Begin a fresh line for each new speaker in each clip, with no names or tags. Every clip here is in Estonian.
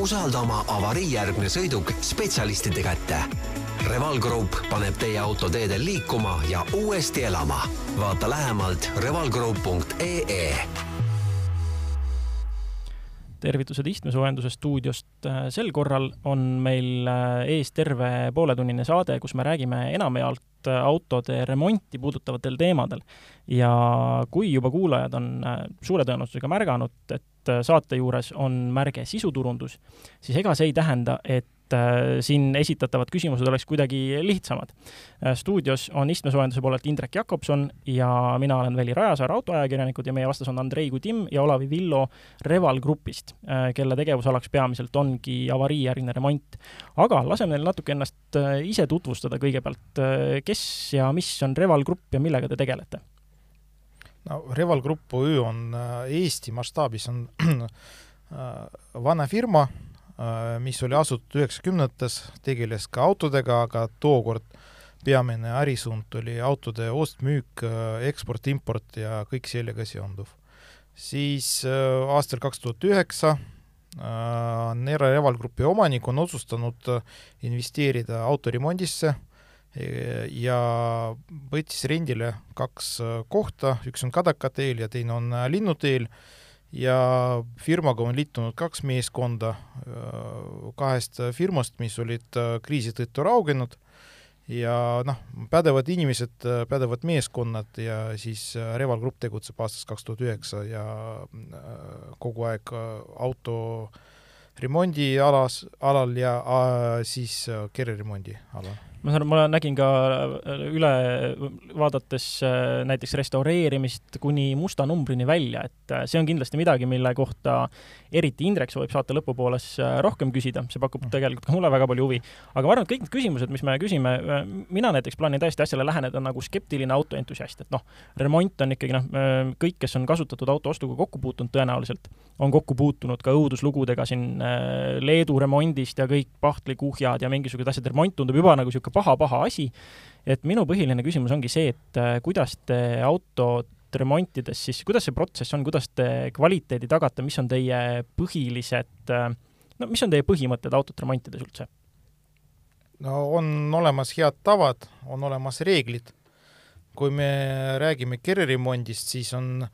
usalda oma avariijärgne sõiduk spetsialistide kätte. Reval Group paneb teie auto teedel liikuma ja uuesti elama. vaata lähemalt revalgroup.ee
tervitused istmesoojenduse stuudiost. sel korral on meil äh, ees terve pooletunnine saade, kus me räägime enamjaolt autode remonti puudutavatel teemadel. ja kui juba kuulajad on äh, suure tõenäosusega märganud, et saate juures on märge sisuturundus, siis ega see ei tähenda, et äh, siin esitatavad küsimused oleks kuidagi lihtsamad. Äh, stuudios on istmesoojenduse poolelt Indrek Jakobson ja mina olen Veli Rajasaar, autoajakirjanikud ja meie vastas on Andrei Kudim ja Olavi Villo Reval Grupist, äh, kelle tegevusalaks peamiselt ongi avariijärgne remont. aga laseme neil natuke ennast ise tutvustada kõigepealt, kes ja mis on Reval Grupp ja millega te tegelete?
no Reval Grupp OÜ on Eesti mastaabis on vana firma mis oli asutatud üheksakümnendates, tegeles ka autodega, aga tookord peamine ärisuund oli autode ost-müük, äh, eksport, import ja kõik sellega seonduv. siis äh, aastal kaks tuhat üheksa on Era Reval Grupi omanik on otsustanud investeerida autoremondisse ja võttis rendile kaks kohta, üks on Kadaka teel ja teine on Linnuteel ja firmaga on liitunud kaks meeskonda äh, kahest firmast, mis olid äh, kriisi tõttu raugenud. Ja noh, pädevad inimesed, äh, pädevad meeskonnad ja siis Reval Grupp tegutseb aastast kaks tuhat üheksa ja kogu aeg auto remondialas, alal ja siis kereremondi alal
ma saan aru, ma nägin ka äh, üle vaadates äh, näiteks restaureerimist kuni musta numbrini välja, et äh, see on kindlasti midagi, mille kohta eriti Indrek soovib saate lõpupooles rohkem küsida, see pakub mm. tegelikult ka mulle väga palju huvi. aga ma arvan, et kõik need küsimused, mis me küsime, mina näiteks plaanin täiesti asjale läheneda nagu skeptiline autoentusiast, et noh, remont on ikkagi noh, kõik, kes on kasutatud auto ostuga kokku puutunud tõenäoliselt, on kokku puutunud ka õuduslugudega siin Leedu remondist ja kõik pahtlikuhjad ja mingisugused asjad, remont tundub juba nagu niisugune paha-paha asi. et minu põhiline küsimus ongi see, et äh, kuidas te autot remontides siis, kuidas see protsess on, kuidas te kvaliteedi tagate, mis on teie põhilised, äh, no mis on teie põhimõtted autot remontides üldse?
no on olemas head tavad, on olemas reeglid. kui me räägime kereremondist, siis on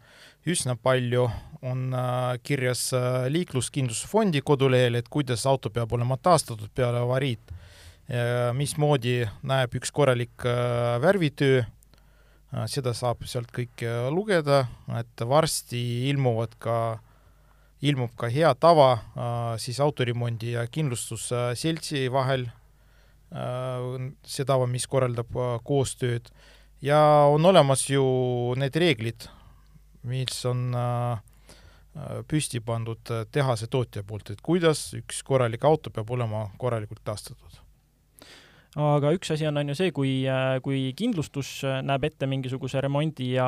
üsna palju, on äh, kirjas liikluskindlustusfondi kodulehel, et kuidas auto peab olema taastatud peale avariid mismoodi näeb üks korralik äh, värvitöö, äh, seda saab sealt kõike lugeda, et varsti ilmuvad ka, ilmub ka hea tava äh, siis autoremondi ja kindlustusseltsi vahel, see tava, mis korraldab koostööd, ja on olemas ju need reeglid, mis on püsti pandud tehase tootja poolt, et kuidas üks korralik auto peab olema korralikult taastatud
aga üks asi on, on ju see, kui, äh, kui kindlustus äh, näeb ette mingisuguse remondi ja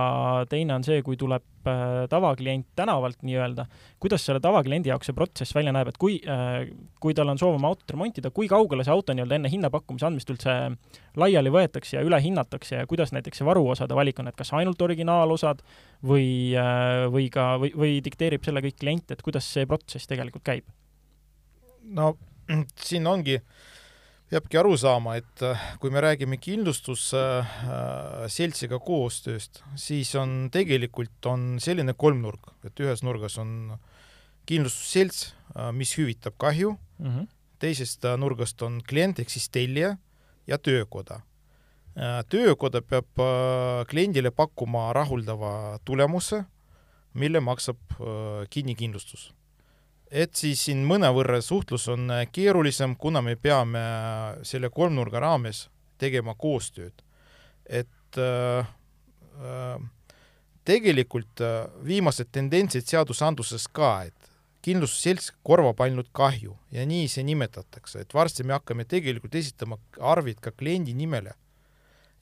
teine on see, kui tuleb äh, tavaklient tänavalt nii-öelda, kuidas selle tavakliendi jaoks see protsess välja näeb, et kui, kui tal on soov oma autot remontida, kui kaugele see auto nii-öelda enne hinnapakkumise andmist üldse laiali võetakse ja üle hinnatakse ja kuidas näiteks see varuosade valik on, et kas ainult originaalosad või, või ka, või, või dikteerib selle kõik klient, et kuidas see protsess tegelikult käib?
no siin ongi äh, peabki aru saama, et äh, kui me räägime kindlustusseltsiga äh, koostööst, siis on tegelikult on selline kolmnurk, et ühes nurgas on kindlustusselts, äh, mis hüvitab kahju mm, -hmm. teisest nurgast on klient ehk siis tellija ja töökoda. töökoda peab kliendile pakkuma rahuldava tulemuse, mille maksab kinni kindlustus et siis siin mõnevõrra suhtlus on äh, keerulisem, kuna me peame äh, selle kolmnurga raames tegema koostööd. et äh, äh, tegelikult viimased tendentsid seadusandluses ka, et kindlustusselts korvab ainult kahju ja nii see nimetatakse, et varsti me hakkame tegelikult esitama arvid ka kliendi nimele.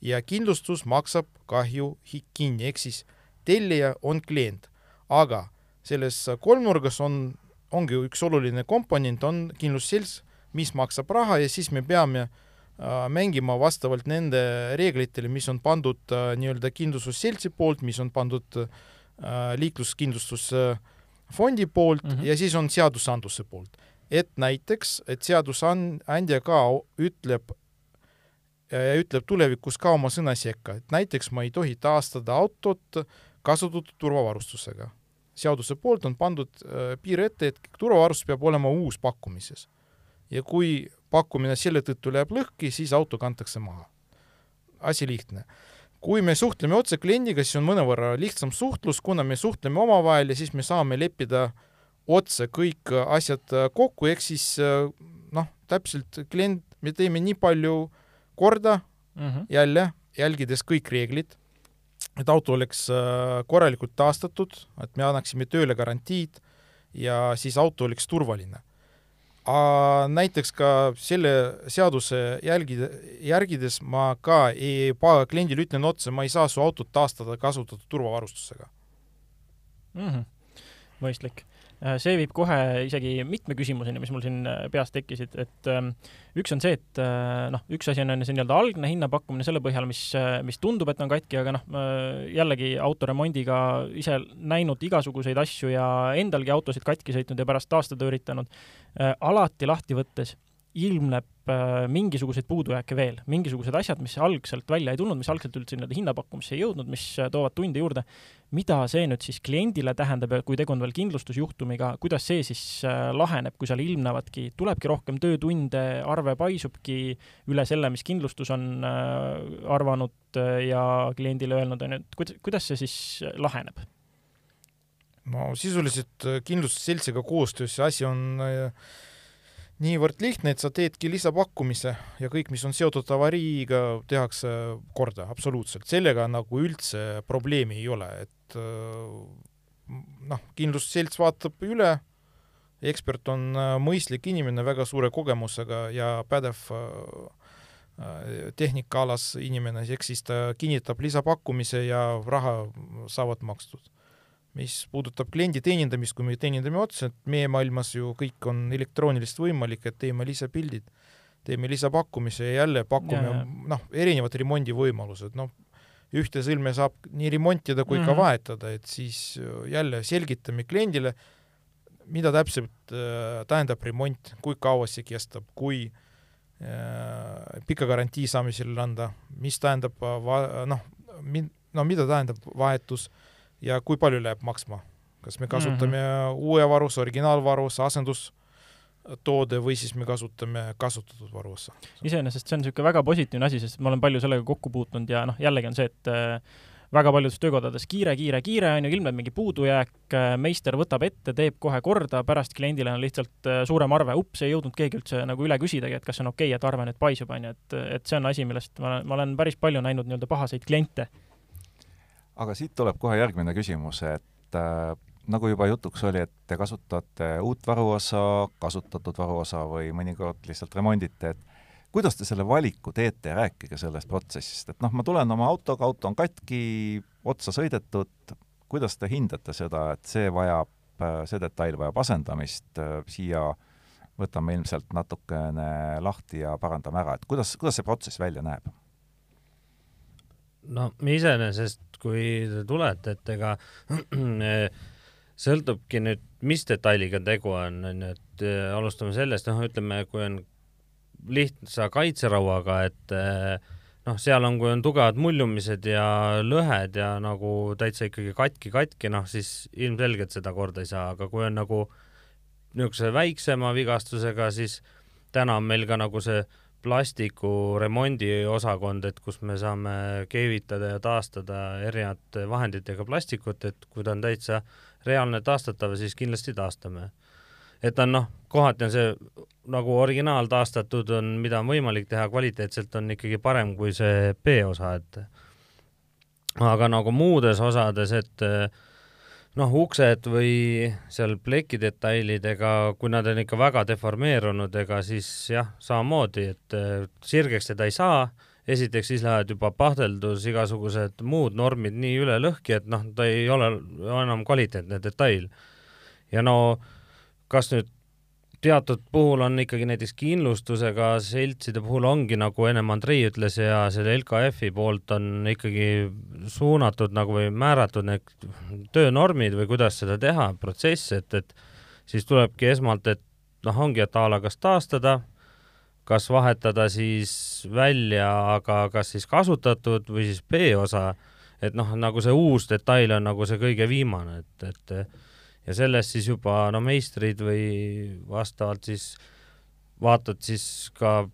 ja kindlustus maksab kahju kinni, ehk siis tellija on klient, aga selles kolmnurgas on ongi üks oluline komponent, on kindlustusselts, mis maksab raha ja siis me peame äh, mängima vastavalt nende reeglitele, mis on pandud äh, nii-öelda kindlustusseltsi poolt, mis on pandud äh, liikluskindlustusfondi poolt mm -hmm. ja siis on seadusandluse poolt. et näiteks, et seadusandja ka ütleb ütleb tulevikus ka oma sõna sekka, et näiteks ma ei tohi taastada autot kasutatud turvavarustusega. Seaduse poolt on pandud äh, piir ette, et turvavarustus peab olema uus pakkumises. ja kui pakkumine selle tõttu läheb lõhki, siis auto kantakse maha. asi lihtne. kui me suhtleme otse kliendiga, siis on mõnevõrra lihtsam suhtlus, kuna me suhtleme omavahel ja siis me saame leppida otse kõik asjad kokku, ehk siis äh, noh, täpselt klient, me teeme nii palju äh, korda mm -hmm. jälle, jälgides kõik reeglid, et auto oleks äh, korralikult taastatud, et me annaksime tööle garantiid ja siis auto oleks turvaline. näiteks ka selle seaduse jälgida, järgides ma ka ei, kliendile ütlen otse, ma ei saa su autot taastada kasutatud turvavarustusega
mm. -hmm. mõistlik see viib kohe isegi mitme küsimuseni, mis mul siin äh, peas tekkisid, et ähm, üks on see, et äh, noh, üks asi on see nii-öelda algne hinnapakkumine selle põhjal, mis, mis tundub, et on katki, aga noh, jällegi autoremondiga ise näinud igasuguseid asju ja endalgi autosid katki sõitnud ja pärast taastada üritanud, alati lahti võttes ilmneb äh, mingisuguseid puudujääke veel, mingisugused asjad, mis algselt välja ei tulnud, mis algselt üldse nii-öelda hinnapakkumisse ei jõudnud, mis äh, toovad tunde juurde. mida see nüüd siis kliendile tähendab ja kui tegu on veel kindlustusjuhtumiga, kuidas see siis äh, laheneb, kui seal ilmnevadki, tulebki rohkem töötunde, arve paisubki üle selle, mis kindlustus on arvanud ja kliendile öelnud, on ju, et kuidas, see siis laheneb?
no sisuliselt kindlustusseltsiga koostöös see asi on äh, niivõrd lihtne, et sa teedki lisapakkumise ja kõik, mis on seotud avariiga, tehakse korda, absoluutselt. sellega nagu üldse probleemi ei ole, et äh, noh, kindlustusselts vaatab üle, ekspert on äh, mõistlik inimene väga suure kogemusega ja pädev äh, tehnikaalas inimene, ehk siis ta kinnitab lisapakkumise ja raha saavad makstud mis puudutab kliendi teenindamist, kui me teenindame otse, et meie maailmas ju kõik on elektrooniliselt võimalik, et teeme lisapildid, teeme lisapakkumise ja jälle pakume noh, erinevad remondivõimalused, noh, ühte sõlme saab nii remontida kui mm -hmm. ka mhm. vahetada, et siis jälle selgitame kliendile, mida täpselt äh, tähendab remont, kui kaua see kestab, kui äh, pika garantii saame sellele anda, mis tähendab va-, noh, no mida tähendab vahetus äh,, ja kui palju läheb maksma. kas me kasutame mm -hmm. uue varuse, originaalvaruse, asendustoode või siis me kasutame kasutatud varuse.
iseenesest see on niisugune väga positiivne asi, sest ma olen palju sellega kokku puutunud ja noh, jällegi on see, et äh, väga paljudes töökodades kiire, kiire, kiire on ju, ilmneb mingi puudujääk, äh, meister võtab ette, teeb kohe korda, pärast kliendile on lihtsalt äh, suurem arve, ups, ei jõudnud keegi üldse nagu üle küsidagi, et kas on okei okay,, et arve nüüd paisub, on ju, et, et see on asi, millest ma, ma olen päris palju näinud nii-öelda pahaseid kliente
aga siit tuleb kohe järgmine küsimus, et äh, nagu juba jutuks oli, et te kasutate uut varuosa, kasutatud varuosa või mõnikord lihtsalt remondite, et kuidas te selle valiku teete, rääkige sellest protsessist, et noh, ma tulen oma autoga, auto on katki, otsa sõidetud, kuidas te hindate seda, et see vajab, äh, see detail vajab asendamist, äh, siia võtame ilmselt natukene lahti ja parandame ära, et kuidas, kuidas see protsess välja näeb?
No iseenesest kui te tulete, et ega sõltubki nüüd, mis detailiga tegu on, onju, et äh, alustame sellest, noh, ütleme, kui on lihtsa kaitserauaga, et äh, noh, seal on, kui on tugevad muljumised ja lõhed ja nagu täitsa ikkagi katki-katki, noh siis ilmselgelt seda korda ei saa, aga kui on nagu niisuguse väiksema vigastusega, siis täna on meil ka nagu see plastiku remondiosakond, et kus me saame keevitada ja taastada erinevate vahenditega plastikut, et kui ta on täitsa reaalne taastatav, siis kindlasti taastame. et on noh, kohati on see nagu originaal taastatud on, mida on võimalik teha kvaliteetselt, on ikkagi parem kui see B-osa, et aga nagu muudes osades, et äh, noh, uksed või seal plekidetailid, ega kui nad on ikka väga deformeerunud, ega siis jah, samamoodi, et sirgeks teda ei saa, esiteks siis lähevad juba pahteldus igasugused muud normid nii üle lõhki, et noh, ta ei ole enam kvaliteetne detail. ja no kas nüüd teatud puhul on ikkagi näiteks kindlustusega seltside puhul ongi nagu ennem Andrei ütles ja selle LKF-i poolt on ikkagi suunatud nagu või määratud need töönormid või kuidas seda teha, protsess, et, et siis tulebki esmalt, et noh, ongi, et a la kas taastada, kas vahetada siis välja, aga kas siis kasutatud või siis B-osa, et noh, nagu see uus detail on nagu see kõige viimane, et, et ja sellest siis juba no meistrid või vastavalt siis vaatad siis ka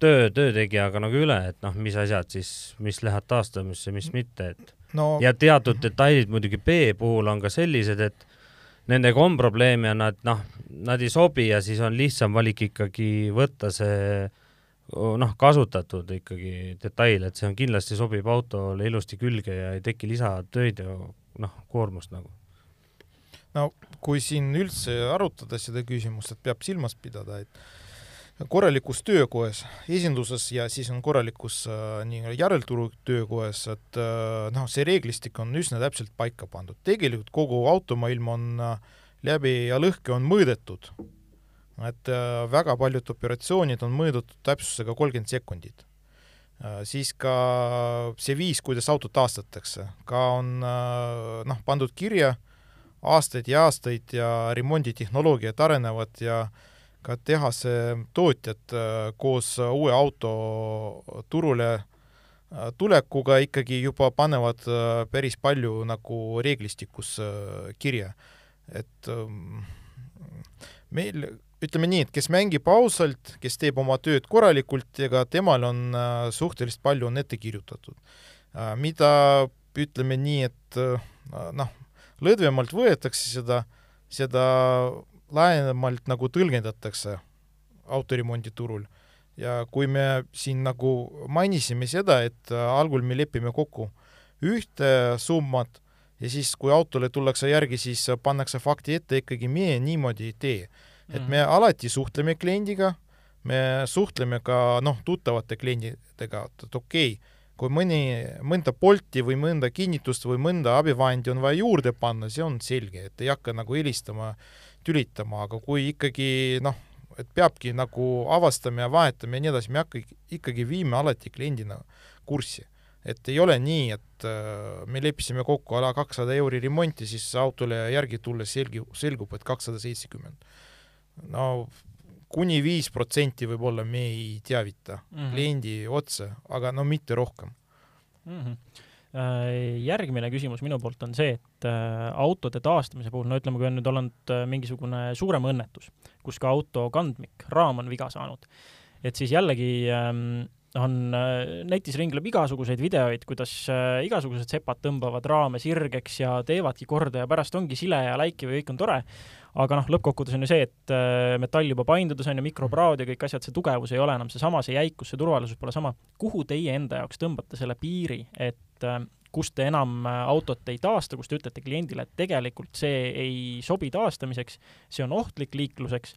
töö, töötegijaga nagu üle, et noh, mis asjad siis, mis lähevad taastamisse, mis mitte, et no. ja teatud detailid muidugi B puhul on ka sellised, et nendega on probleeme ja nad noh, nad ei sobi ja siis on lihtsam valik ikkagi võtta see noh, kasutatud ikkagi detail, et see on kindlasti sobib autole ilusti külge ja ei teki lisatöid ja noh, koormust nagu.
No kui siin üldse arutada seda küsimust, et peab silmas pidada, et korralikus töökoes, esinduses ja siis on korralikus äh, nii järelturu töökoes, et äh, noh, see reeglistik on üsna täpselt paika pandud. tegelikult kogu automaailm on äh, läbi ja lõhki on mõõdetud. et äh, väga paljud operatsioonid on mõõdetud täpsusega kolmkümmend sekundit äh,. siis ka see viis, kuidas autot taastatakse, ka on äh, noh, pandud kirja aastaid ja aastaid ja remonditehnoloogiad arenevad ja äh, ka tehase tootjad äh, koos uue auto turule äh, tulekuga ikkagi juba panevad äh, päris palju nagu reeglistikus kirja. et ähm, meil, ütleme nii, et kes mängib ausalt, kes teeb oma tööd korralikult, ega temal on suhteliselt palju on ette kirjutatud. mida ütleme nii, et noh, lõdvemalt võetakse seda, seda laiemalt nagu tõlgendatakse autoremonditurul. ja kui me siin nagu mainisime seda, et algul me lepime kokku ühte summat ja siis, kui autole tullakse järgi, siis pannakse fakti ette, ikkagi meie niimoodi ei tee. et me mhm. alati suhtleme kliendiga, me suhtleme ka noh, tuttavate klientidega, et okei okay,, kui mõni, mõnda Bolti või mõnda kinnitust või mõnda abivahendi on vaja juurde panna, see on selge, et ei hakka nagu helistama tülitama, aga kui ikkagi noh, et peabki nagu avastama ja vahetama ja nii edasi, me hakka, ikkagi viime alati kliendina kurssi. et ei ole nii, et äh, me leppisime kokku ala kakssada euri remonti, siis autole järgi tulles selgi-, selgub, et kakssada seitsekümmend. no kuni viis protsenti võib-olla me ei teavita mm -hmm. kliendi otse, aga no mitte rohkem
mm. -hmm järgmine küsimus minu poolt on see, et äh, autode taastamise puhul, no ütleme, kui on nüüd olnud äh, mingisugune suurem õnnetus, kus ka auto kandmik, raam on viga saanud, et siis jällegi ähm, on, netis ringleb igasuguseid videoid, kuidas igasugused sepad tõmbavad raame sirgeks ja teevadki korda ja pärast ongi sile ja läiki või kõik on tore, aga noh, lõppkokkuvõttes on ju see, et metall juba paindudes on ju, mikropraod ja kõik asjad, see tugevus ei ole enam seesama, see jäikus, see turvalisus pole sama. kuhu teie enda jaoks tõmbate selle piiri, et äh, kus te enam äh, autot ei taasta, kus te ütlete kliendile, et tegelikult see ei sobi taastamiseks, see on ohtlik liikluseks,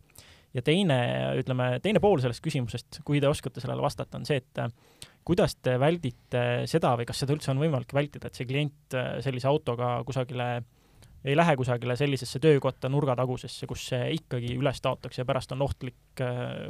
ja teine, ütleme, teine pool sellest küsimusest, kui te oskate sellele vastata, on see, et äh, kuidas te väldite seda või kas seda üldse on võimalik vältida, et see klient sellise autoga kusagile ei lähe kusagile sellisesse töökotta nurgatagusesse, kus see ikkagi üles taotakse ja pärast on ohtlik,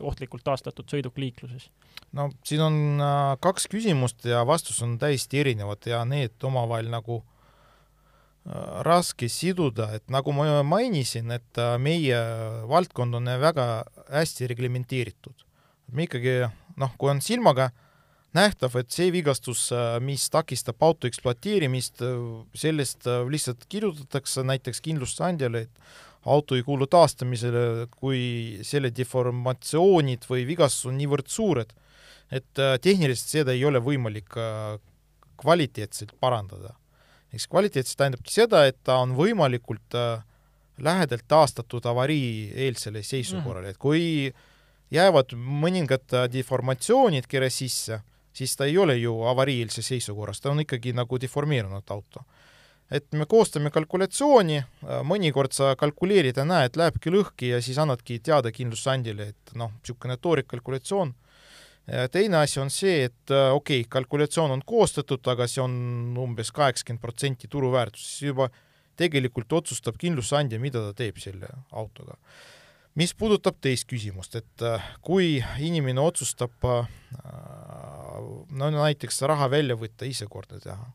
ohtlikult taastatud sõiduk liikluses?
no siin on äh, kaks küsimust ja vastus on täiesti erinevad ja need omavahel nagu äh, raske siduda, et nagu ma mainisin, et äh, meie valdkond on väga hästi reglementeeritud. me ikkagi noh, kui on silmaga nähtav, et see vigastus, mis takistab auto ekspluateerimist, sellest lihtsalt kirjutatakse näiteks kindlustusandjale, et auto ei kuulu taastamisele, kui selle deformatsioonid või vigastus on niivõrd suured. Et äh, tehniliselt seda ei ole võimalik äh, kvaliteetselt parandada. eks kvaliteetselt tähendabki seda, et ta on võimalikult äh, lähedalt taastatud avariieelsele seisukorrale, et kui jäävad mõningad deformatsioonid kere sisse, siis ta ei ole ju avariielses seisukorras, ta on ikkagi nagu deformeerunud auto. et me koostame kalkulatsiooni, mõnikord sa kalkuleerid ja näed, lähebki lõhki ja siis annadki teada kindlustusandjale, et noh, niisugune toorikkalkulatsioon teine asi on see, et okei okay,, kalkulatsioon on koostatud, aga see on umbes kaheksakümmend protsenti turuväärtus, siis juba tegelikult otsustab kindlustusandja, mida ta teeb selle autoga. mis puudutab teist küsimust, et kui inimene otsustab äh, no näiteks raha välja võtta, ise korda teha,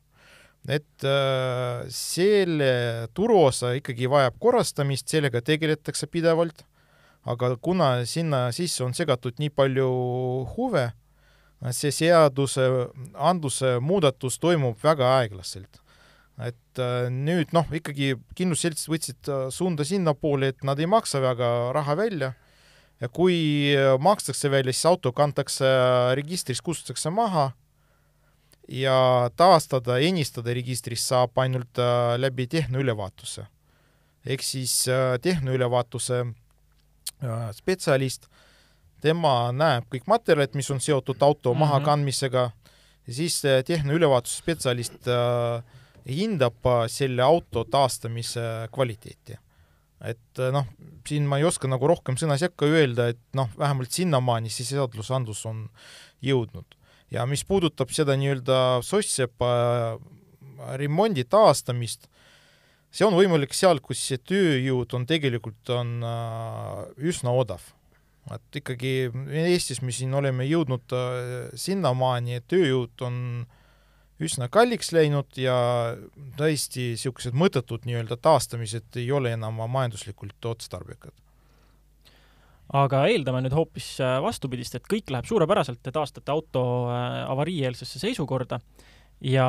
et selle turuosa ikkagi vajab korrastamist, sellega tegeletakse pidevalt aga kuna sinna sisse on segatud nii palju huve, see seaduse, andluse muudatus toimub väga aeglaselt. et äh, nüüd noh, ikkagi kindlustusseltsid võtsid äh, suunda sinnapoole, et nad ei maksa väga raha välja ja kui makstakse välja, siis auto kantakse registrist, kustutatakse maha ja taastada, ennistada registris saab ainult äh, läbi tehnoülevaatuse. ehk siis tehnoülevaatuse spetsialist tema näeb kõik materjalid, mis on seotud auto mm -hmm. mahakandmisega ja siis tehnoülevaatusspetsialist äh, hindab äh, selle auto taastamise kvaliteeti. Et äh, noh, siin ma ei oska nagu rohkem sõna sekka öelda, et noh, vähemalt sinnamaani see seadusandlus on jõudnud. ja mis puudutab seda nii-öelda sossepa äh, remondi taastamist, see on võimalik seal, kus see tööjõud on tegelikult, on üsna odav et ikkagi Eestis me siin oleme jõudnud äh, sinnamaani, et tööjõud on üsna kalliks läinud ja tõesti niisugused mõttetud nii-öelda taastamised ei ole enam majanduslikult otstarbekad.
aga eeldame nüüd hoopis äh, vastupidist, et kõik läheb suurepäraselt, te taastate auto äh, avariieelsesse seisukorda ja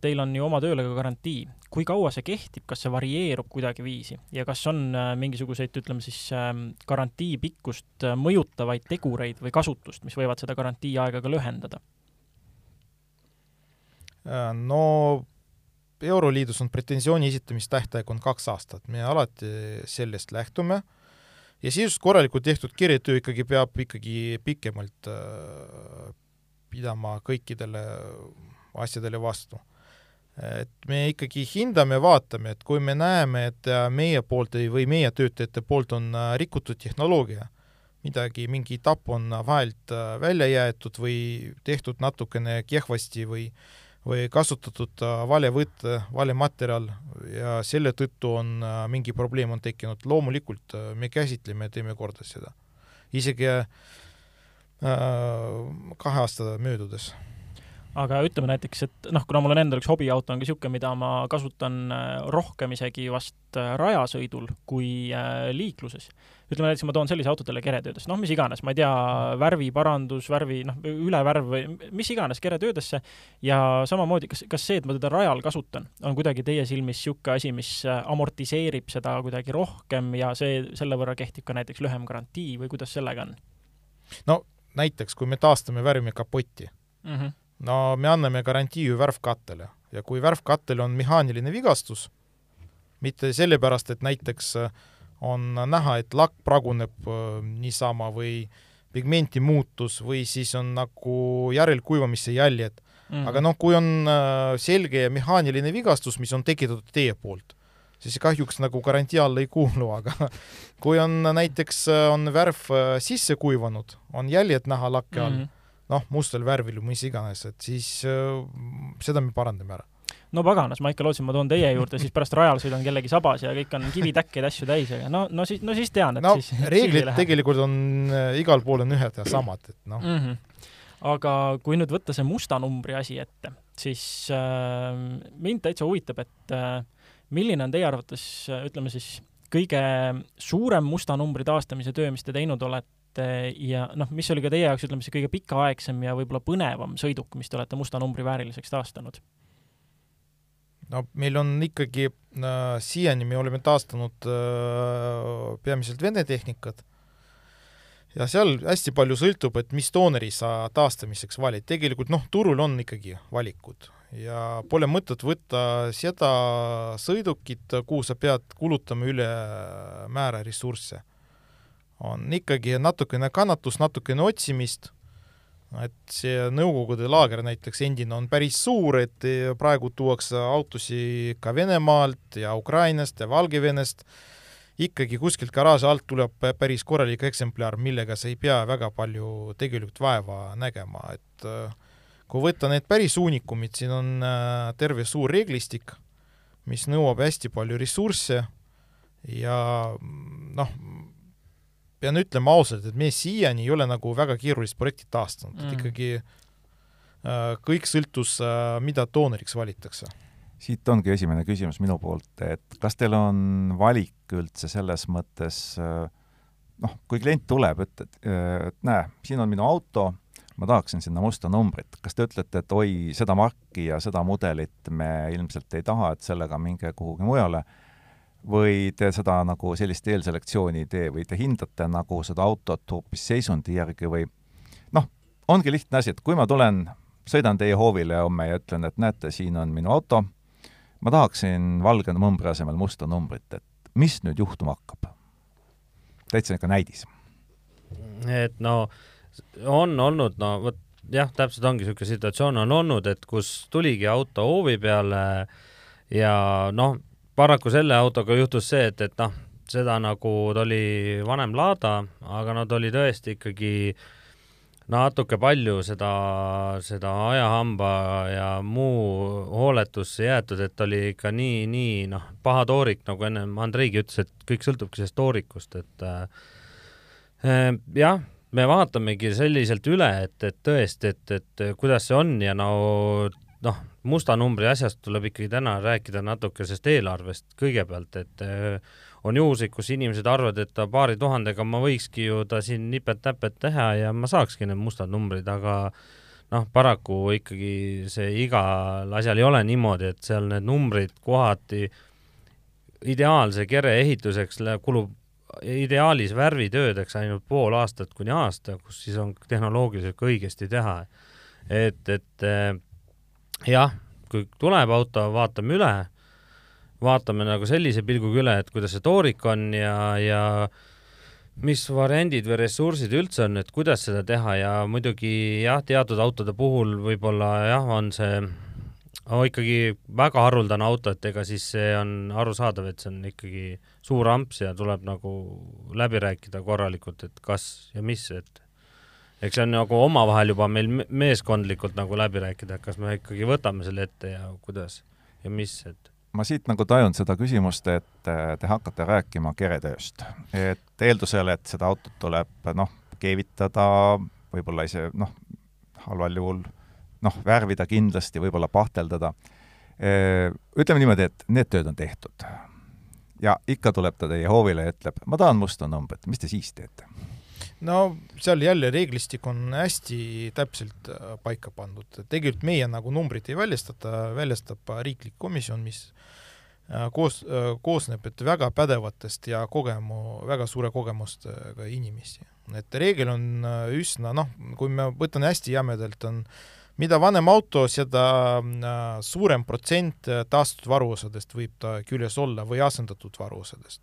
teil on ju oma tööle ka garantii. kui kaua see kehtib, kas see varieerub kuidagiviisi ja kas on äh, mingisuguseid, ütleme siis, ähm, garantii pikkust mõjutavaid tegureid või kasutust, mis võivad seda garantii aega ka lühendada?
Äh, no Euroliidus on pretensiooni esitamistähtaeg on kaks aastat, me alati sellest lähtume ja sisust korralikult tehtud kirjatöö ikkagi peab ikkagi pikemalt pidama kõikidele asjadele vastu. et me ikkagi hindame, vaatame, et kui me näeme, et äh, meie poolt või meie töötajate poolt on äh, rikutud tehnoloogia, midagi, mingi etapp on vahelt äh, välja jäetud või tehtud natukene kehvasti või või kasutatud vale võte, vale materjal ja selle tõttu on mingi probleem on tekkinud, loomulikult me käsitleme ja teeme korda seda. isegi äh, kahe aasta möödudes
aga ütleme näiteks, et noh, kuna mul on endal üks hobiauto, on ka niisugune, mida ma kasutan äh, rohkem isegi vast äh, rajasõidul kui äh, liikluses. ütleme näiteks, ma toon sellise auto teile keretöödesse, noh, mis iganes, ma ei tea, värviparandus, värvi, noh, ülevärv või mis iganes keretöödesse ja samamoodi, kas, kas see, et ma teda rajal kasutan, on kuidagi teie silmis niisugune asi, mis amortiseerib seda kuidagi rohkem ja see, selle võrra kehtib ka näiteks lühem garantii või kuidas sellega on?
no näiteks, kui me taastame värvimikapotti mm, -hmm no me anname garantii ju värvkattele ja kui värvkattel on mehaaniline vigastus, mitte sellepärast, et näiteks äh, on näha, et lakk praguneb äh, niisama või pigmenti muutus või siis on nagu järelkuivamise jäljed mm. -hmm. aga noh, kui on äh, selge mehaaniline vigastus, mis on tekitatud teie poolt, siis kahjuks nagu garantii alla ei kuulu, aga kui on näiteks, on värv sisse kuivanud, on jäljed näha lakke all mm, -hmm noh, mustal värvil või mis iganes, et siis äh, seda me parandame ära
no paganas, ma ikka lootsin, ma toon teie juurde, siis pärast rajal sõidan kellegi sabas ja kõik on kivitäkkeid asju täis, aga no, no siis, no siis tean, et
no,
siis
reeglid tegelikult on äh, igal pool on ühed ja samad, et noh mm. -hmm.
aga kui nüüd võtta see musta numbri asi ette, siis äh, mind täitsa huvitab, et äh, milline on teie arvates, ütleme siis, kõige suurem musta numbri taastamise töö, mis te teinud olete, et ja noh, mis oli ka teie jaoks, ütleme, see kõige pikaaegsem ja võib-olla põnevam sõiduk, mis te olete musta numbri vääriliseks taastanud?
no meil on ikkagi äh,, siiani me oleme taastanud äh, peamiselt Vene tehnikat ja seal hästi palju sõltub, et mis tooneri sa taastamiseks valid, tegelikult noh, turul on ikkagi valikud. Ja pole mõtet võtta seda sõidukit, kuhu sa pead kulutama ülemäära ressursse on ikkagi natukene kannatust, natukene otsimist, et see Nõukogude laager näiteks endine on päris suur, et praegu tuuakse autosid ka Venemaalt ja Ukrainast ja Valgevenest, ikkagi kuskilt garaaži alt tuleb päris korralik eksemplar, millega sa ei pea väga palju tegelikult vaeva nägema, et kui võtta need päris uunikumid, siin on äh, terve suur reeglistik, mis nõuab hästi palju ressursse ja noh, pean ütlema ausalt, et me siiani ei ole nagu väga keerulist projekti taastanud mm., et ikkagi äh, kõik sõltus äh,, mida doonoriks valitakse.
siit ongi esimene küsimus minu poolt, et kas teil on valik üldse selles mõttes äh, noh, kui klient tuleb, ütled, et näe, siin on minu auto, ma tahaksin sinna musta numbrit, kas te ütlete, et oi, seda marki ja seda mudelit me ilmselt ei taha, et sellega minge kuhugi mujale, või te seda nagu sellist eelselektsiooni ei tee või te hindate nagu seda autot hoopis seisundi järgi või noh, ongi lihtne asi, et kui ma tulen, sõidan teie hoovile homme ja ütlen, et näete, siin on minu auto, ma tahaksin valge numbri asemel musta numbrit, et mis nüüd juhtuma hakkab? täitsa niisugune näidis.
et no on olnud, no vot jah, täpselt ongi niisugune situatsioon on olnud, et kus tuligi auto hoovi peale ja noh, paraku selle autoga juhtus see, et, et noh, seda nagu ta oli vanem Lada, aga no ta oli tõesti ikkagi natuke palju seda, seda ajahamba ja muu hooletusse jäetud, et oli ikka nii, nii noh, paha toorik, nagu ennem Andreigi ütles, et kõik sõltubki sellest toorikust, et äh, jah me vaatamegi selliselt üle, et, et tõesti, et, et kuidas see on ja no noh, musta numbri asjast tuleb ikkagi täna rääkida natuke sellest eelarvest kõigepealt, et äh, on juhuseid, kus inimesed arvavad, et paari tuhandega ma võikski ju ta siin nipet-näpet teha ja ma saakski need mustad numbrid, aga noh, paraku ikkagi see igal asjal ei ole niimoodi, et seal need numbrid kohati ideaalse kere ehituseks kulub ideaalis värvitöödeks ainult pool aastat kuni aasta, kus siis on tehnoloogiliselt õigesti teha. et, et eh, jah, kui tuleb auto, vaatame üle, vaatame nagu sellise pilguga üle, et kuidas see toorik on ja, ja mis variandid või ressursid üldse on, et kuidas seda teha. Ja muidugi jah, teatud autode puhul võib-olla jah, on see no ikkagi väga haruldane auto, et ega siis see on arusaadav, et see on ikkagi suur amps ja tuleb nagu läbi rääkida korralikult, et kas ja mis, et eks see on nagu omavahel juba meil meeskondlikult nagu läbi rääkida, et kas me ikkagi võtame selle ette ja kuidas ja mis, et
ma siit nagu tajun seda küsimust, et äh, te hakkate rääkima keretööst. et eeldusel, et seda autot tuleb noh, keevitada, võib-olla ise noh, halval juhul noh, värvida kindlasti, võib-olla pahteldada. Ütleme niimoodi, et need tööd on tehtud. ja ikka tuleb ta teie hoovile ja ütleb, ma tahan musta numbrit, mis te siis teete?
No seal jälle reeglistik on hästi täpselt äh, paika pandud, tegelikult meie nagu numbrit ei väljastata, väljastab riiklik komisjon, mis äh, koos, äh, koosneb, et väga pädevatest ja kogemu, väga suure kogemustega inimesi. et reegel on üsna noh, kui ma võtan hästi jämedalt, on äh, mida vanem auto, seda äh, suurem protsent äh, taastatud varuosadest võib ta küljes olla või asendatud varuosadest.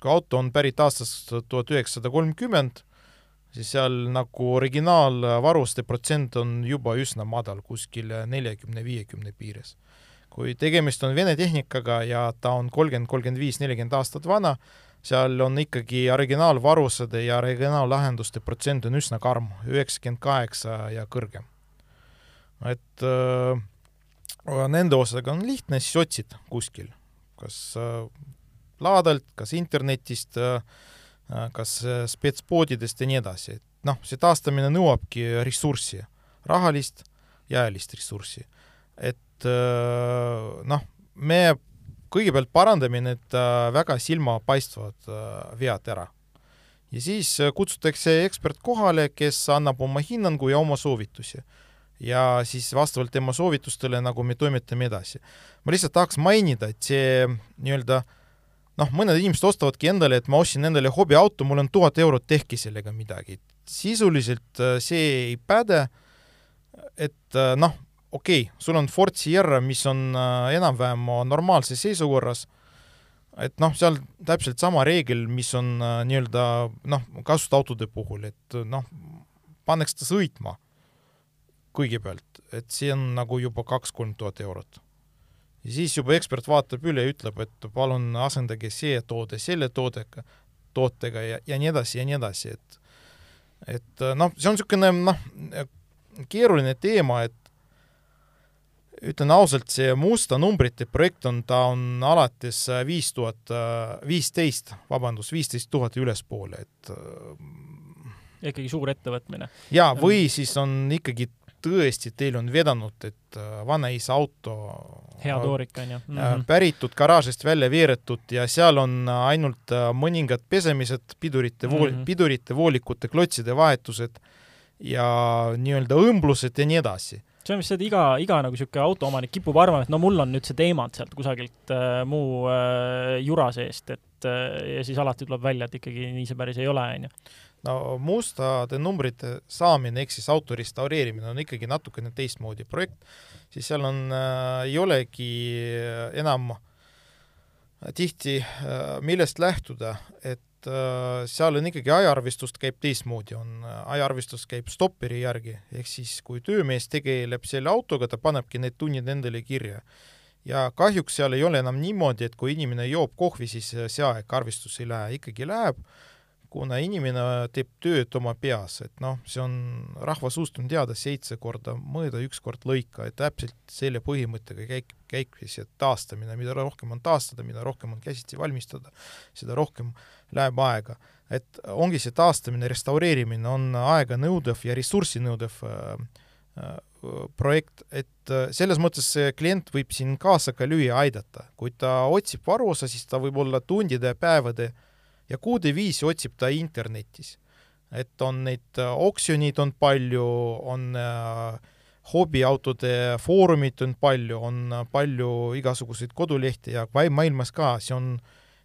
kui auto on pärit aastast tuhat üheksasada kolmkümmend, siis seal nagu originaalvaruste protsent on juba üsna madal, kuskil neljakümne, viiekümne piires. kui tegemist on Vene tehnikaga ja ta on kolmkümmend, kolmkümmend viis, nelikümmend aastat vana, seal on ikkagi originaalvarusade ja originaal-lahenduste protsent on üsna karm, üheksakümmend kaheksa ja kõrgem et äh, nende osadega on lihtne, siis otsid kuskil, kas äh, laadalt, kas internetist äh,, kas äh, spetspoodidest ja nii edasi, et noh, see taastamine nõuabki ressurssi, rahalist ja ajalist ressurssi. et äh, noh, me kõigepealt parandame need äh, väga silmapaistvad äh, vead ära. ja siis äh, kutsutakse ekspert kohale, kes annab oma hinnangu ja oma soovitusi ja siis vastavalt tema soovitustele nagu me toimetame edasi. ma lihtsalt tahaks mainida, et see nii-öelda noh, mõned inimesed ostavadki endale, et ma ostsin endale hobiauto, mul on tuhat eurot, tehke sellega midagi. sisuliselt äh, see ei päde, et äh, noh, okei okay,, sul on Ford Sierra, mis on äh, enam-vähem normaalses seisukorras, et noh, seal täpselt sama reegel, mis on nii-öelda noh, kasutusautode puhul, et noh, pannakse ta sõitma kõigepealt, et see on nagu juba kaks-kolm tuhat eurot. Ja siis juba ekspert vaatab üle ja ütleb, et palun asendage see toode selle toodega, tootega ja, ja nii edasi ja nii edasi, et et noh, see on niisugune noh, keeruline teema, et ütlen ausalt, see musta numbrite projekt on, ta on alates viis tuhat, viisteist, vabandust, viisteist tuhat ja ülespoole, et
ikkagi suur ettevõtmine.
jaa, või siis on ikkagi tõesti teil on vedanud, et äh, vanaisa auto
hea toorik on ju mm. -hmm.
päritud garaažist välja veeretud ja seal on ainult mõningad pesemised, pidurite vool- mm, -hmm. pidurite, voolikute, klotside vahetused ja nii-öelda õmblused ja nii edasi
see on vist see, et iga, iga nagu niisugune autoomanik kipub arvama, et no mul on nüüd see teemant sealt kusagilt äh, muu äh, jura seest, et äh, ja siis alati tuleb välja, et ikkagi nii see päris ei ole, on ju.
No mustade numbrite saamine ehk siis auto restaureerimine on ikkagi natukene teistmoodi projekt, siis seal on äh,, ei olegi enam tihti äh, millest lähtuda, et äh, seal on ikkagi ajaarvestust käib teistmoodi, on, äh, ajaarvestus käib stopperi järgi, ehk siis kui töömees tegeleb selle autoga, ta panebki need tunnid endale kirja. ja kahjuks seal ei ole enam niimoodi, et kui inimene joob kohvi, siis äh, see aeg arvestusse ei lähe, ikkagi läheb kuna inimene teeb tööd oma peas, et noh, see on rahva suust on teada seitse korda mõõda, üks kord lõika, et täpselt selle põhimõttega käik, käikvis ja taastamine, mida rohkem on taastada, mida rohkem on käsitsi valmistada, seda rohkem läheb aega. et ongi see taastamine, restaureerimine on aeganõudev ja ressursinõudev äh, äh, projekt, et äh, selles mõttes see klient võib siin kaasa ka lüüa, aidata. kui ta otsib varuosa, siis ta võib olla tundide ja päevade äh, ja kuude viisi otsib ta internetis. et on neid äh, oksjonid on palju, on äh, hobiautode foorumid on palju, on äh, palju igasuguseid kodulehti ja maailmas ka, see on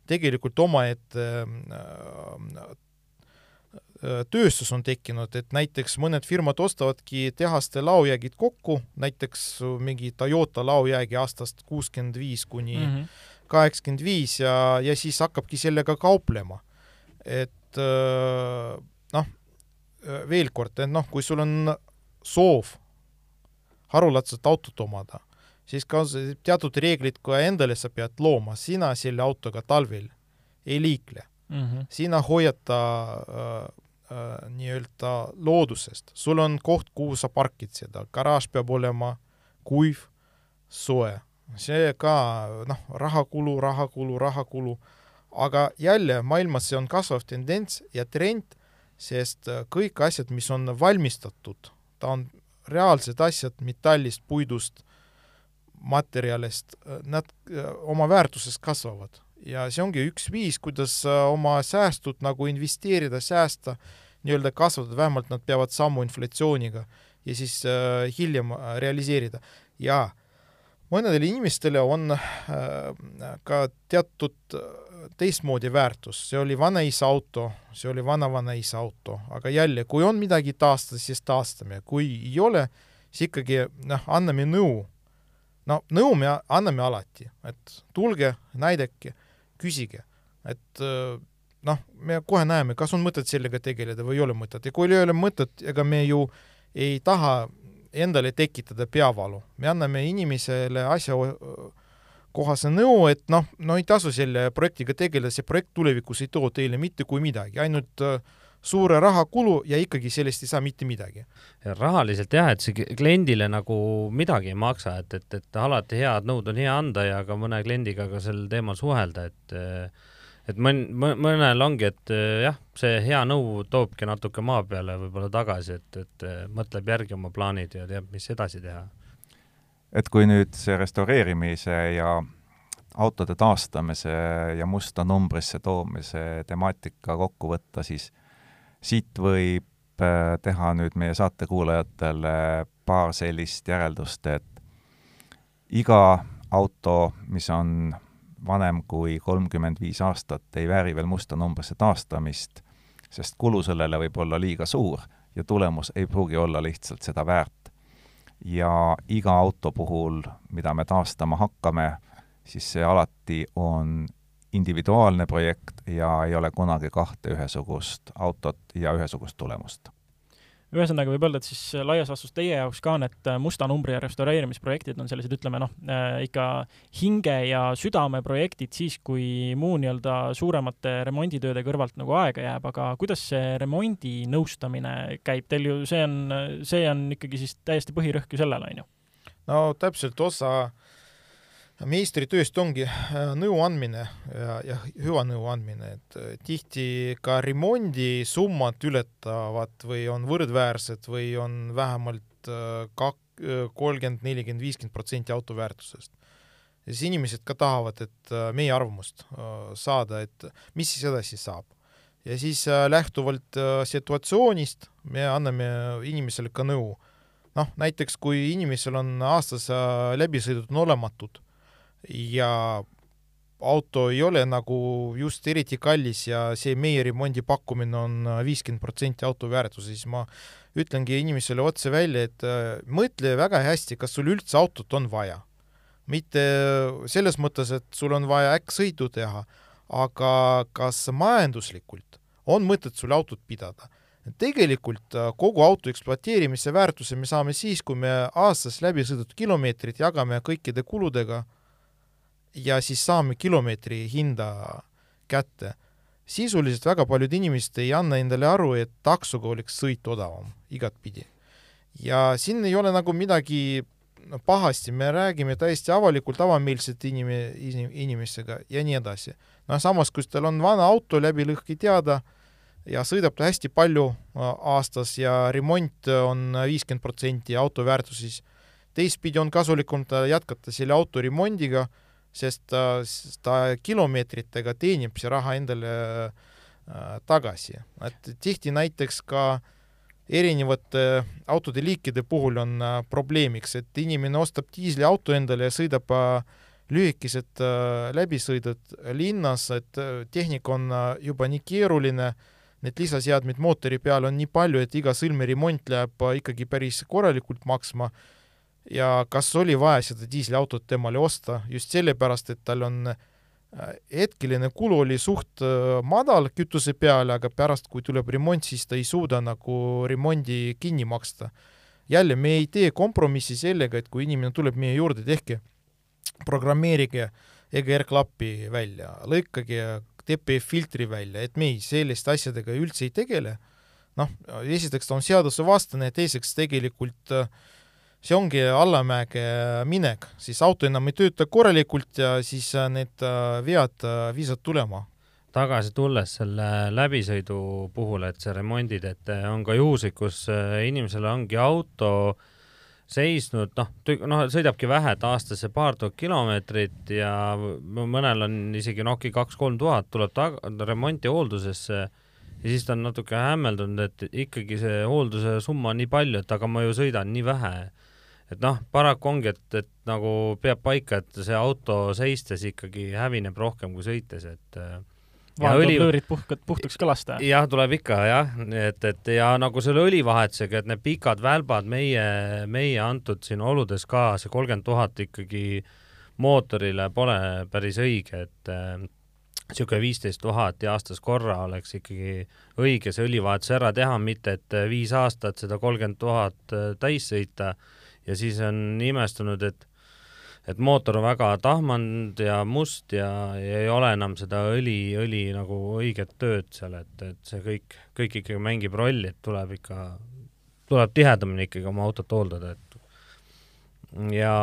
tegelikult omaette tööstus on tekkinud, et näiteks mõned firmad ostavadki tehaste laojäägid kokku, näiteks mingi Toyota laojäägi aastast kuuskümmend viis kuni mm -hmm kaheksakümmend viis ja, ja siis hakkabki sellega kauplema. et äh, noh, veel kord, et noh, kui sul on soov haruldaselt autot omada, siis ka teatud reeglid ka endale sa pead looma, sina selle autoga talvel ei liikle mm. -hmm. sina hoiad ta äh, äh, nii-öelda loodusest, sul on koht, kuhu sa parkid seda, garaaž peab olema kuiv, soe see ka noh, rahakulu, rahakulu, rahakulu, aga jälle maailmas see on kasvav tendents ja trend, sest äh, kõik asjad, mis on valmistatud, ta on reaalsed asjad metallist, puidust, materjalist, äh, nad äh, oma väärtuses kasvavad. Ja see ongi üks viis, kuidas oma säästud nagu investeerida, säästa, nii-öelda kasvatada, vähemalt nad peavad sammu inflatsiooniga ja siis äh, hiljem realiseerida. jaa mõnedele inimestele on äh, ka teatud äh, teistmoodi väärtus, see oli vanaisa auto, see oli vana-vanaisa auto, aga jälle, kui on midagi taastada, siis taastame, kui ei ole, siis ikkagi noh, anname nõu. no nõu me anname alati, et tulge, näidake, küsige, et äh, noh, me kohe näeme, kas on mõtet sellega tegeleda või ei ole mõtet. Ja kui ei ole mõtet, ega me ju ei taha endale tekitada peavalu. me anname inimesele asjakohase nõu, et noh, no ei tasu selle projektiga tegeleda, see projekt tulevikus ei too teile mitte kui midagi, ainult äh, suure rahakulu ja ikkagi sellest ei saa mitte midagi.
rahaliselt jah, et see kliendile nagu midagi ei maksa, et, et, et alati head nõud on hea anda ja ka mõne kliendiga ka sel teemal suhelda, et äh, et mõn-, mõnel ongi, et eh, jah, see hea nõu toobki natuke maa peale võib-olla tagasi, et, et eh, mõtleb järgi oma plaanid ja teab, mis edasi teha.
et kui nüüd see restaureerimise ja autode taastamise ja musta numbrisse toomise temaatika kokku võtta, siis siit võib eh, teha nüüd meie saatekuulajatele paar sellist järeldust, et iga auto, mis on vanem kui kolmkümmend viis aastat ei vääri veel musta numbrisse taastamist, sest kulu sellele võib olla liiga suur ja tulemus ei pruugi olla lihtsalt seda väärt. ja iga auto puhul, mida me taastama hakkame, siis see alati on individuaalne projekt ja ei ole kunagi kahte ühesugust autot ja ühesugust tulemust
ühesõnaga võib öelda, et siis laias laastus teie jaoks ka need äh, musta numbri restaureerimisprojektid on sellised, ütleme noh, äh, ikka hinge ja südame projektid siis, kui muu nii-öelda suuremate remonditööde kõrvalt nagu aega jääb, aga kuidas see remondi nõustamine käib, teil ju see on, see on ikkagi siis täiesti põhirõhk ju sellel, on ju?
no täpselt, osa äh, meistritööst ongi äh, nõu andmine ja, ja hüva nõu andmine, et äh, tihti ka remondisummad ületavad või on võrdväärsed või on vähemalt äh, kak-, kolmkümmend, nelikümmend, viiskümmend protsenti auto väärtusest. ja siis inimesed ka tahavad, et meie arvamust saada, et mis siis edasi saab. ja siis äh, lähtuvalt situatsioonist me anname inimesele ka nõu. noh, näiteks kui inimesel on aastas läbisõidud on olematud ja auto ei ole nagu just eriti kallis ja see meie remondi pakkumine on viiskümmend protsenti auto väärtuse, siis ma ütlengi inimesele otse välja, et mõtle väga hästi, kas sul üldse autot on vaja mitte selles mõttes, et sul on vaja äkksõidu teha, aga kas majanduslikult on mõtet sul autot pidada. tegelikult äh, kogu auto ekspluateerimise väärtuse me saame siis, kui me aastas läbi sõidetud kilomeetrid jagame kõikide kuludega ja siis saame kilomeetri hinda kätte. sisuliselt väga paljud inimesed ei anna endale aru, et taksoga oleks sõit odavam igatpidi. ja siin ei ole nagu midagi pahasti, me räägime täiesti avalikult avameelsete inim-, inimestega ja nii edasi. noh, samas, kui tal on vana auto läbi lõhki teada ja sõidab ta hästi palju aastas ja remont on viiskümmend protsenti auto väärtus, siis teistpidi on kasulikum ta jätkata selle auto remondiga, sest ta, ta kilomeetritega teenib see raha endale äh, tagasi. et tihti näiteks ka erinevate autode liikide puhul on äh, probleemiks, et inimene ostab diisliauto endale ja sõidab äh, lühikesed läbisõidud linnas, et tehnika on juba nii keeruline, need lisaseadmed mootori peal on nii palju, et iga sõlmeremont läheb ikkagi päris korralikult maksma ja kas oli vaja seda diisliautot temale osta just sellepärast, et tal on äh, hetkeline kulu oli suht äh, madal kütuse peale, aga pärast, kui tuleb remont, siis ta ei suuda nagu remondi kinni maksta. jälle, me ei tee kompromissi sellega, et kui inimene tuleb meie juurde, tehke, programmeerige EGR-klappi välja, lõikage TPF-filtri välja, et me ei, selliste asjadega üldse ei tegele. noh, esiteks ta on seadusevastane ja teiseks tegelikult äh, see ongi allamäge minek, siis auto enam ei tööta korralikult ja siis äh, need äh, vead äh, viisavad tulema.
tagasi tulles selle läbisõidu puhul, et see remondid, et on ka juhuseid, kus inimesel ongi auto seisnud, noh, noh, sõidabki vähe, et aastas paar tuhat kilomeetrit ja mõnel on isegi Nokia kaks-kolm tuhat, tuleb tag-, remonti hooldusesse ja siis ta on natuke hämmeldunud, et ikkagi see hoolduse summa on nii palju, et aga ma ju sõidan nii vähe et noh, paraku ongi, et, et nagu peab paika, et see auto seistes ikkagi hävineb rohkem kui sõites, et äh,
vahepeal õli... plöörid puhkad, puhtaks ka lasta?
jah, tuleb ikka jah, et, et ja nagu selle õlivahetusega, et need pikad välbad meie, meie antud siin oludes ka, see kolmkümmend tuhat ikkagi mootorile pole päris õige, et niisugune äh, viisteist tuhat ja aastas korra oleks ikkagi õige see õlivahetus ära teha, mitte et viis aastat seda kolmkümmend tuhat äh, täis sõita ja siis on imestunud, et et mootor on väga tahmanud ja must ja, ja ei ole enam seda õli, õli nagu õiget tööd seal, et, et see kõik, kõik ikkagi mängib rolli, et tuleb ikka, tuleb tihedamini ikkagi oma autot hooldada, et ja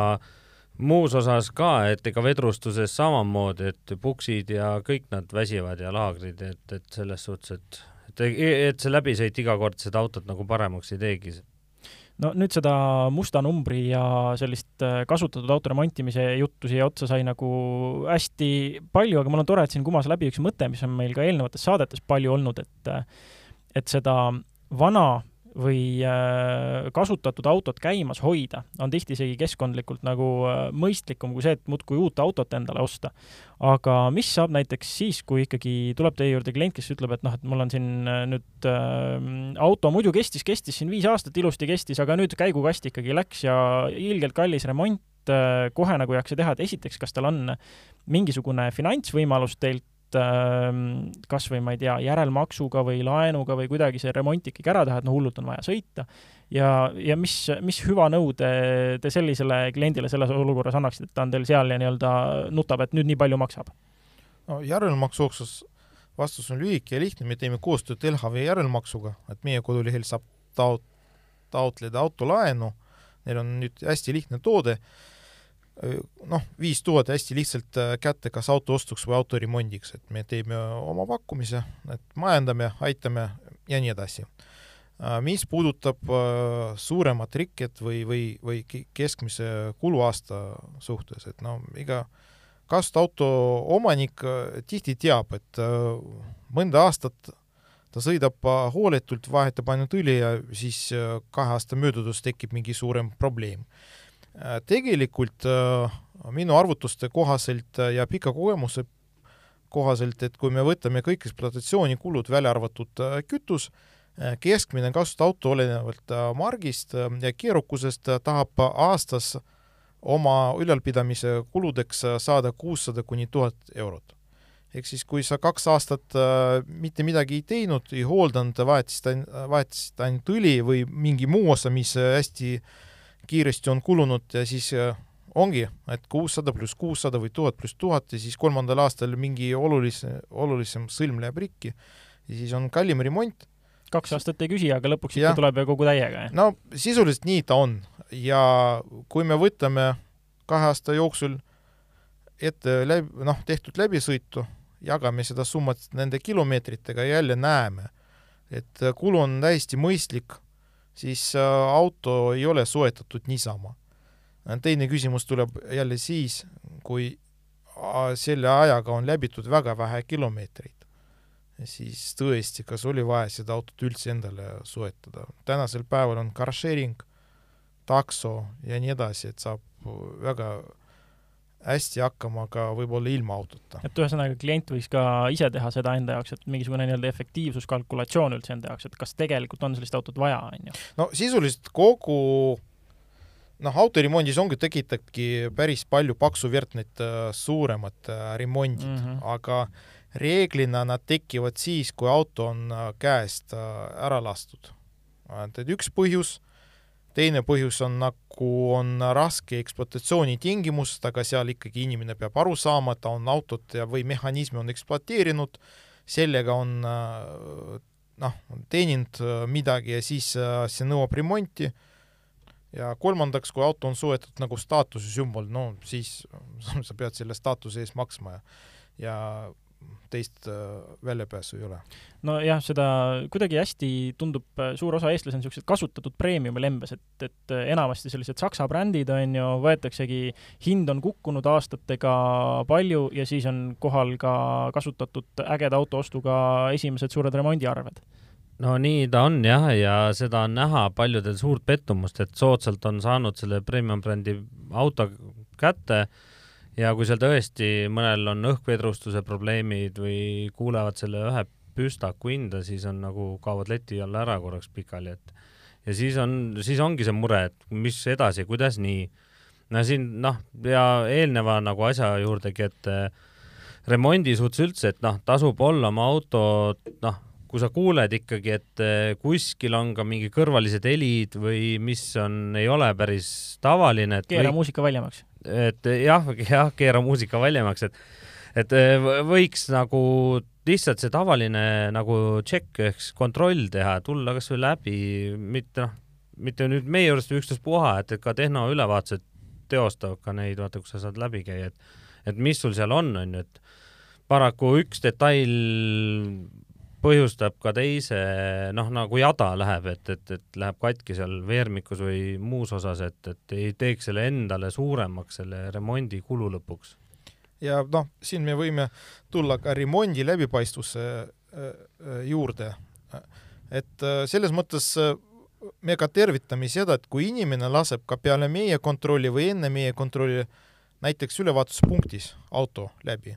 muus osas ka, et ega vedrustuses samamoodi, et puksid ja kõik nad väsivad ja laagrid, et, et selles suhtes, et et, et see läbisõit iga kord seda autot nagu paremaks ei teegi
no nüüd seda musta numbri ja sellist äh, kasutatud auto remontimise juttu siia otsa sai nagu hästi palju, aga mul on tore, et siin kumas läbi üks mõte, mis on meil ka eelnevates saadetes palju olnud, et et seda vana või äh, kasutatud autot käimas hoida on tihti isegi keskkondlikult nagu äh, mõistlikum kui see, et muudkui uut autot endale osta. aga mis saab näiteks siis, kui ikkagi tuleb teie juurde klient, kes ütleb, et noh, et mul on siin äh, nüüd äh, auto muidu kestis, kestis siin viis aastat, ilusti kestis, aga nüüd käigukast ikkagi läks ja ilgelt kallis remont, kohe nagu ei jaksa teha, et esiteks, kas tal on mingisugune finantsvõimalus teilt Ähm, kas või ma ei tea, järelmaksuga või laenuga või kuidagi see remont ikkagi ära teha, et no hullult on vaja sõita. ja, ja mis, mis hüvanõu te, te sellisele kliendile selles olukorras annaksite, et ta on teil seal ja nii-öelda nutab, et nüüd nii palju maksab?
no järelmaksu osas vastus on lühike ja lihtne, me teeme koostööd LHV järelmaksuga, et meie kodulehel saab taot-, taotleda autolaenu, neil on nüüd hästi lihtne toode noh, viis tuhat hästi lihtsalt äh, kätte kas auto ostuks või auto remondiks, et me teeme oma pakkumise, et majandame, aitame ja nii edasi. mis puudutab suuremat rikket või, või, või keskmise kuluaasta suhtes, et no iga kasutaauto omanik tihti teab, et mõnda aastat ta sõidab hooletult, vahetab ainult õli ja siis äh, kahe aasta möödudes tekib mingi suurem probleem. Äh, tegelikult äh, minu arvutuste kohaselt ja pika kogemuse kohaselt, et kui me võtame kõik ekspluatatsioonikulud, välja arvatud kütus, keskmine kasutusauto olenevalt margist ja keerukusest tahab aastas oma ülalpidamise kuludeks saada kuussada kuni tuhat eurot. Ehk siis kui sa kaks aastat äh, mitte midagi ei teinud, ei hooldanud, vahetasid, vahetasid ainult õli või mingi muu osa, mis äh, hästi kiiresti on kulunud ja siis äh, ongi, et kuussada pluss kuussada või tuhat pluss tuhat ja siis kolmandal aastal mingi olulise, olulisem sõlm läheb rikki ja siis on kallim remont.
kaks aastat ei küsi, aga lõpuks ikka tuleb ju kogu täiega, jah?
no sisuliselt nii ta on ja kui me võtame kahe aasta jooksul ette läbi, noh, tehtud läbisõitu jagame seda summat nende kilomeetritega ja jälle näeme, et kulu on täiesti mõistlik, siis äh, auto ei ole soetatud niisama. teine küsimus tuleb jälle siis, kui selle ajaga on läbitud väga vähe kilomeetreid. siis tõesti, kas oli vaja seda autot üldse endale soetada. tänasel päeval on car sharing, takso ja nii edasi, et saab väga hästi hakkama ka võib-olla ilma autota.
et ühesõnaga, klient võiks ka ise teha seda enda jaoks, et mingisugune nii-öelda efektiivsuskalkulatsioon üldse enda jaoks, et kas tegelikult on sellist autot vaja, on ju?
no sisuliselt kogu noh, autoremondis ongi, tekitabki päris palju paksu verd need äh, suuremad äh, remondid mm, -hmm. aga reeglina nad tekivad siis, kui auto on äh, käest ära lastud. et üks põhjus teine põhjus on nagu on raske ekspluatatsiooni tingimust, aga seal ikkagi inimene peab aru saama, et ta on autot ja, või mehhanismi on ekspluateerinud, sellega on noh, teeninud midagi ja siis see nõuab remonti. Ja kolmandaks, kui auto on suetud nagu staatuse sümbol, no siis sa pead selle staatuse eest maksma ja ja teist äh, väljapääsu ei ole.
nojah, seda kuidagi hästi tundub, äh, suur osa eestlasi on niisugused kasutatud premiumi lembes, et, et äh, enamasti sellised Saksa brändid, on ju, võetaksegi, hind on kukkunud aastatega palju ja siis on kohal ka kasutatud ägeda auto ostuga esimesed suured remondiarved
no nii ta on jah, ja seda on näha paljudel suurt pettumust, et soodsalt on saanud selle premium brändi auto kätte ja kui seal tõesti mõnel on õhkvedrustuse probleemid või kuulevad selle ühe püstaku hinda, siis on nagu, kaovad leti alla ära korraks pikali, et ja siis on, siis ongi see mure, et mis edasi, kuidas nii. no siin noh, ja eelneva nagu asja juurdegi, et eh, remondi suhtes üldse, et noh, tasub olla oma autot, noh, kui sa kuuled ikkagi, et eh, kuskil on ka mingi kõrvalised helid või mis on, ei ole päris tavaline.
keera või... muusika valjemaks
et jah, jah, keera muusika valjemaks, et et äh, võiks nagu lihtsalt see tavaline nagu tšekk ehk siis kontroll teha, tulla kasvõi läbi, mitte noh, mitte nüüd meie juurest ükstaspuha, et, et ka tehnoülevaatused teostavad ka neid, vaata, kus sa saad läbi käia, et et mis sul seal on, on ju, et paraku üks detail põhjustab ka teise, noh, nagu jada läheb, et, et, et läheb katki seal veermikus või muus osas, et, et ei teeks selle endale suuremaks, selle remondi kulu lõpuks.
ja noh, siin me võime tulla ka remondi läbipaistvuse äh, äh, juurde. et äh, selles mõttes me ka tervitame seda, et kui inimene laseb ka peale meie kontrolli või enne meie kontrolli näiteks ülevaatuspunktis auto läbi,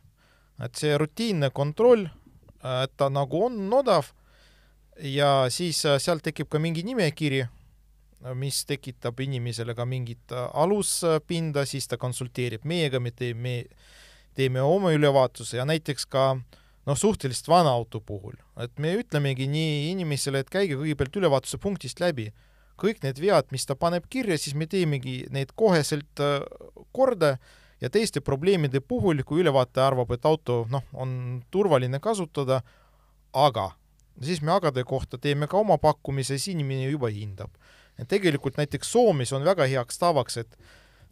et see rutiinne kontroll et ta nagu on odav. Ja siis äh, sealt tekib ka mingi nimekiri, mis tekitab inimesele ka mingit äh, aluspinda, siis ta konsulteerib meiega, me teeme, teeme oma ülevaatuse. Ja näiteks ka noh, suhteliselt vana auto puhul, et me ütlemegi nii inimesele, et käige kõigepealt ülevaatuse punktist läbi, kõik need vead, mis ta paneb kirja, siis me teemegi need koheselt äh, korda ja teiste probleemide puhul, kui ülevaataja arvab, et auto noh, on turvaline kasutada, aga siis me agade kohta teeme ka oma pakkumise, siis inimene juba hindab. et tegelikult näiteks Soomes on väga heaks tavaks, et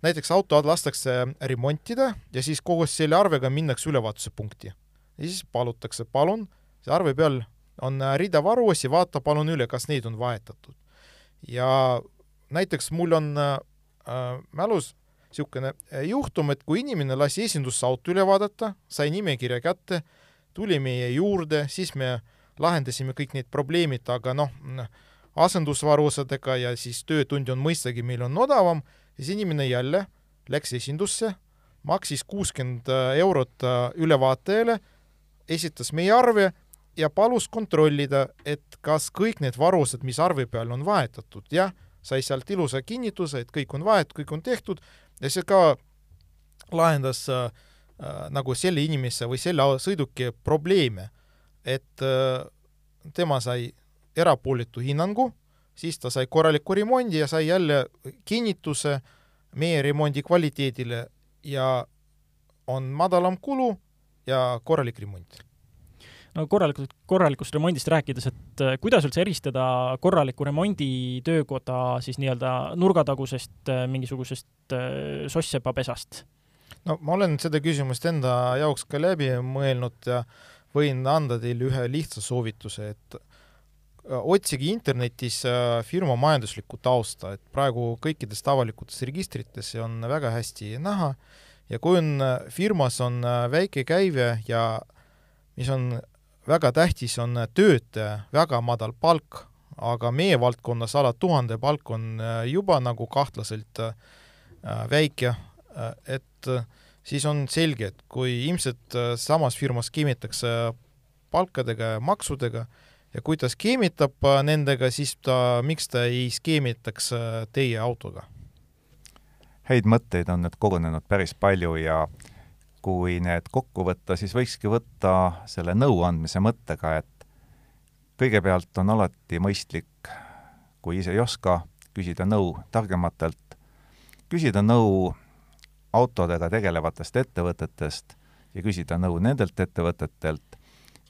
näiteks auto lastakse remontida ja siis koos selle arvega minnakse ülevaatuse punkti. ja siis palutakse, palun, see arve peal on rida varuosi, vaata palun üle, kas neid on vahetatud. ja näiteks mul on äh, mälus niisugune juhtum, et kui inimene lasi esindusse auto üle vaadata, sai nimekirja kätte, tuli meie juurde, siis me lahendasime kõik need probleemid, aga noh, asendusvaruosadega ja siis töötundi on mõistagi meil on odavam, siis inimene jälle läks esindusse, maksis kuuskümmend eurot ülevaatajale, esitas meie arve ja palus kontrollida, et kas kõik need varused, mis arve peal on vahetatud, jah, sai sealt ilusa kinnituse, et kõik on vahet, kõik on tehtud ja see ka lahendas äh, äh, nagu selle inimese või selle sõiduki probleeme, et äh, tema sai erapooletu hinnangu, siis ta sai korraliku remondi ja sai jälle kinnituse meie remondi kvaliteedile ja on madalam kulu ja korralik remont
no korralikult, korralikust remondist rääkides, et äh, kuidas üldse eristada korralikku remonditöökoda siis nii-öelda nurgatagusest äh, mingisugusest äh, sossepapesast?
no ma olen seda küsimust enda jaoks ka läbi mõelnud ja võin anda teile ühe lihtsa soovituse, et otsige internetis firma majanduslikku tausta, et praegu kõikidest avalikutes registrites see on väga hästi näha ja kui on firmas on väike käive ja mis on väga tähtis on töötaja väga madal palk, aga meie valdkonnas alla tuhande palk on äh, juba nagu kahtlaselt äh, väike, äh, et siis on selge, et kui ilmselt samas firmas skeemitakse palkadega ja maksudega ja kui ta skeemitab nendega, siis ta, miks ta ei skeemitaks teie autoga?
häid mõtteid on nüüd kogunenud päris palju ja äh, kui need kokku võtta, siis võikski võtta selle nõuandmise mõttega, et kõigepealt on alati mõistlik, kui ise ei oska, küsida nõu targematelt, küsida nõu autodega tegelevatest ettevõtetest ja küsida nõu nendelt ettevõtetelt,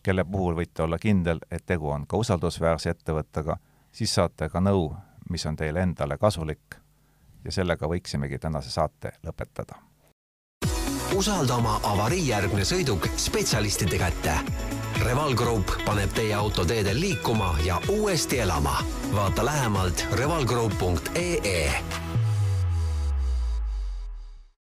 kelle puhul võite olla kindel, et tegu on ka usaldusväärse ettevõttega, siis saate ka nõu, mis on teile endale kasulik. Ja sellega võiksimegi tänase saate lõpetada
usalda oma avariijärgne sõiduk spetsialistide kätte. Reval Group paneb teie auto teedel liikuma ja uuesti elama. vaata lähemalt revalgroup.ee